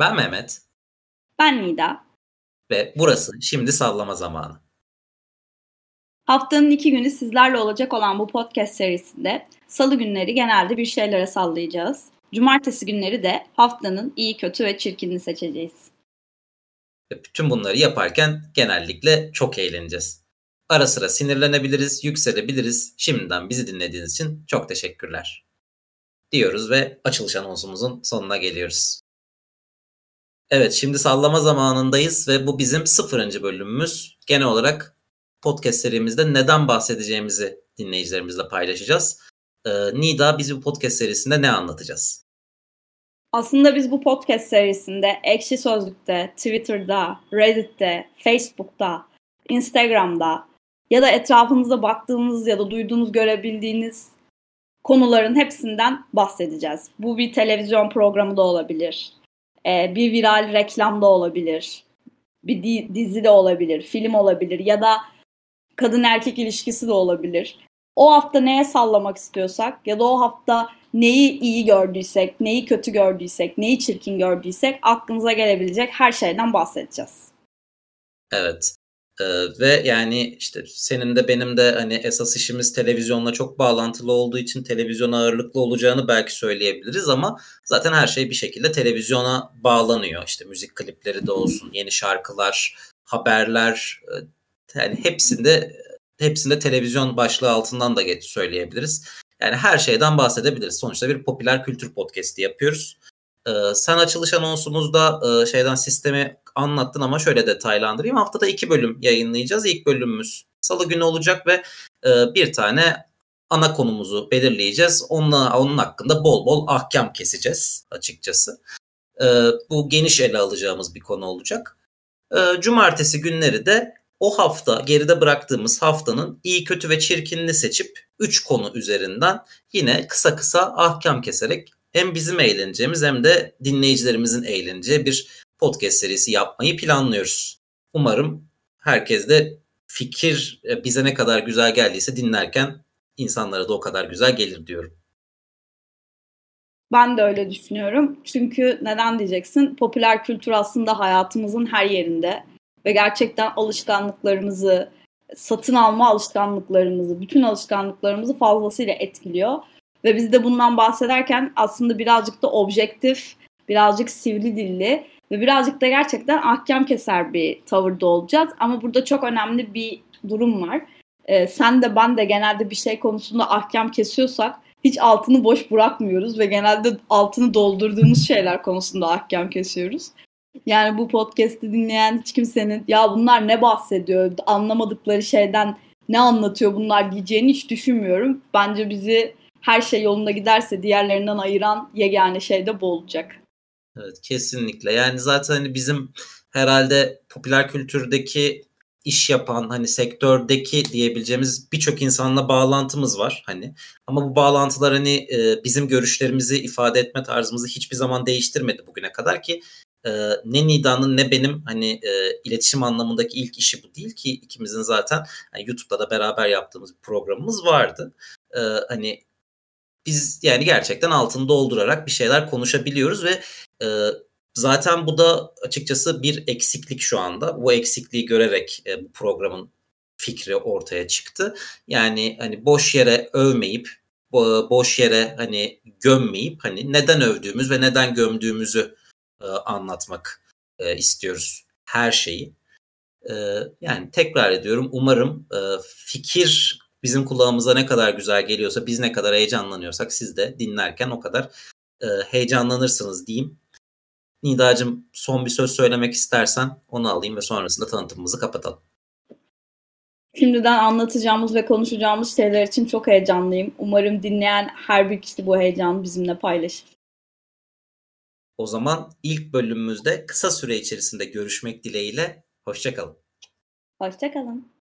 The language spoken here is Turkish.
Ben Mehmet. Ben Nida. Ve burası şimdi sallama zamanı. Haftanın iki günü sizlerle olacak olan bu podcast serisinde salı günleri genelde bir şeylere sallayacağız. Cumartesi günleri de haftanın iyi, kötü ve çirkinini seçeceğiz. Ve bütün bunları yaparken genellikle çok eğleneceğiz. Ara sıra sinirlenebiliriz, yükselebiliriz. Şimdiden bizi dinlediğiniz için çok teşekkürler. Diyoruz ve açılış anonsumuzun sonuna geliyoruz. Evet şimdi sallama zamanındayız ve bu bizim sıfırıncı bölümümüz. Genel olarak podcast serimizde neden bahsedeceğimizi dinleyicilerimizle paylaşacağız. Ee, Nida biz bu podcast serisinde ne anlatacağız? Aslında biz bu podcast serisinde Ekşi Sözlük'te, Twitter'da, Reddit'te, Facebook'ta, Instagram'da ya da etrafınızda baktığınız ya da duyduğunuz, görebildiğiniz konuların hepsinden bahsedeceğiz. Bu bir televizyon programı da olabilir, e, bir viral reklam da olabilir, bir di- dizi de olabilir, film olabilir ya da kadın erkek ilişkisi de olabilir. O hafta neye sallamak istiyorsak ya da o hafta neyi iyi gördüysek, neyi kötü gördüysek, neyi çirkin gördüysek aklınıza gelebilecek her şeyden bahsedeceğiz. Evet. Ee, ve yani işte senin de benim de hani esas işimiz televizyonla çok bağlantılı olduğu için televizyon ağırlıklı olacağını belki söyleyebiliriz ama zaten her şey bir şekilde televizyona bağlanıyor. İşte müzik klipleri de olsun, yeni şarkılar, haberler e, yani hepsinde hepsinde televizyon başlığı altından da geç söyleyebiliriz. Yani her şeyden bahsedebiliriz. Sonuçta bir popüler kültür podcast'i yapıyoruz. Ee, sen açılış anonsumuzda e, şeyden sistemi anlattın ama şöyle detaylandırayım. Haftada iki bölüm yayınlayacağız. İlk bölümümüz salı günü olacak ve e, bir tane ana konumuzu belirleyeceğiz. Onunla, onun hakkında bol bol ahkam keseceğiz açıkçası. E, bu geniş ele alacağımız bir konu olacak. E, cumartesi günleri de o hafta geride bıraktığımız haftanın iyi kötü ve çirkinini seçip 3 konu üzerinden yine kısa kısa ahkam keserek hem bizim eğleneceğimiz hem de dinleyicilerimizin eğleneceği bir podcast serisi yapmayı planlıyoruz. Umarım herkes de fikir e, bize ne kadar güzel geldiyse dinlerken insanlara da o kadar güzel gelir diyorum. Ben de öyle düşünüyorum. Çünkü neden diyeceksin? Popüler kültür aslında hayatımızın her yerinde ve gerçekten alışkanlıklarımızı, satın alma alışkanlıklarımızı, bütün alışkanlıklarımızı fazlasıyla etkiliyor. Ve biz de bundan bahsederken aslında birazcık da objektif, birazcık sivri dilli ve birazcık da gerçekten ahkam keser bir tavırda olacağız. Ama burada çok önemli bir durum var. Ee, sen de ben de genelde bir şey konusunda ahkam kesiyorsak hiç altını boş bırakmıyoruz ve genelde altını doldurduğumuz şeyler konusunda ahkam kesiyoruz. Yani bu podcast'i dinleyen hiç kimsenin ya bunlar ne bahsediyor, anlamadıkları şeyden ne anlatıyor bunlar diyeceğini hiç düşünmüyorum. Bence bizi her şey yolunda giderse diğerlerinden ayıran yegane şey de bu olacak. Evet kesinlikle. Yani zaten hani bizim herhalde popüler kültürdeki iş yapan hani sektördeki diyebileceğimiz birçok insanla bağlantımız var hani ama bu bağlantılar hani e, bizim görüşlerimizi ifade etme tarzımızı hiçbir zaman değiştirmedi bugüne kadar ki e, ne Nida'nın ne benim hani e, iletişim anlamındaki ilk işi bu değil ki ikimizin zaten yani YouTube'da da beraber yaptığımız bir programımız vardı. E, hani biz yani gerçekten altını doldurarak bir şeyler konuşabiliyoruz ve e, zaten bu da açıkçası bir eksiklik şu anda. Bu eksikliği görerek e, bu programın fikri ortaya çıktı. Yani hani boş yere övmeyip boş yere hani gömmeyip hani neden övdüğümüz ve neden gömdüğümüzü e, anlatmak e, istiyoruz her şeyi. E, yani tekrar ediyorum umarım e, fikir bizim kulağımıza ne kadar güzel geliyorsa biz ne kadar heyecanlanıyorsak siz de dinlerken o kadar e, heyecanlanırsınız diyeyim. Nida'cığım son bir söz söylemek istersen onu alayım ve sonrasında tanıtımımızı kapatalım. Şimdiden anlatacağımız ve konuşacağımız şeyler için çok heyecanlıyım. Umarım dinleyen her bir kişi bu heyecanı bizimle paylaşır. O zaman ilk bölümümüzde kısa süre içerisinde görüşmek dileğiyle. Hoşçakalın. Hoşçakalın.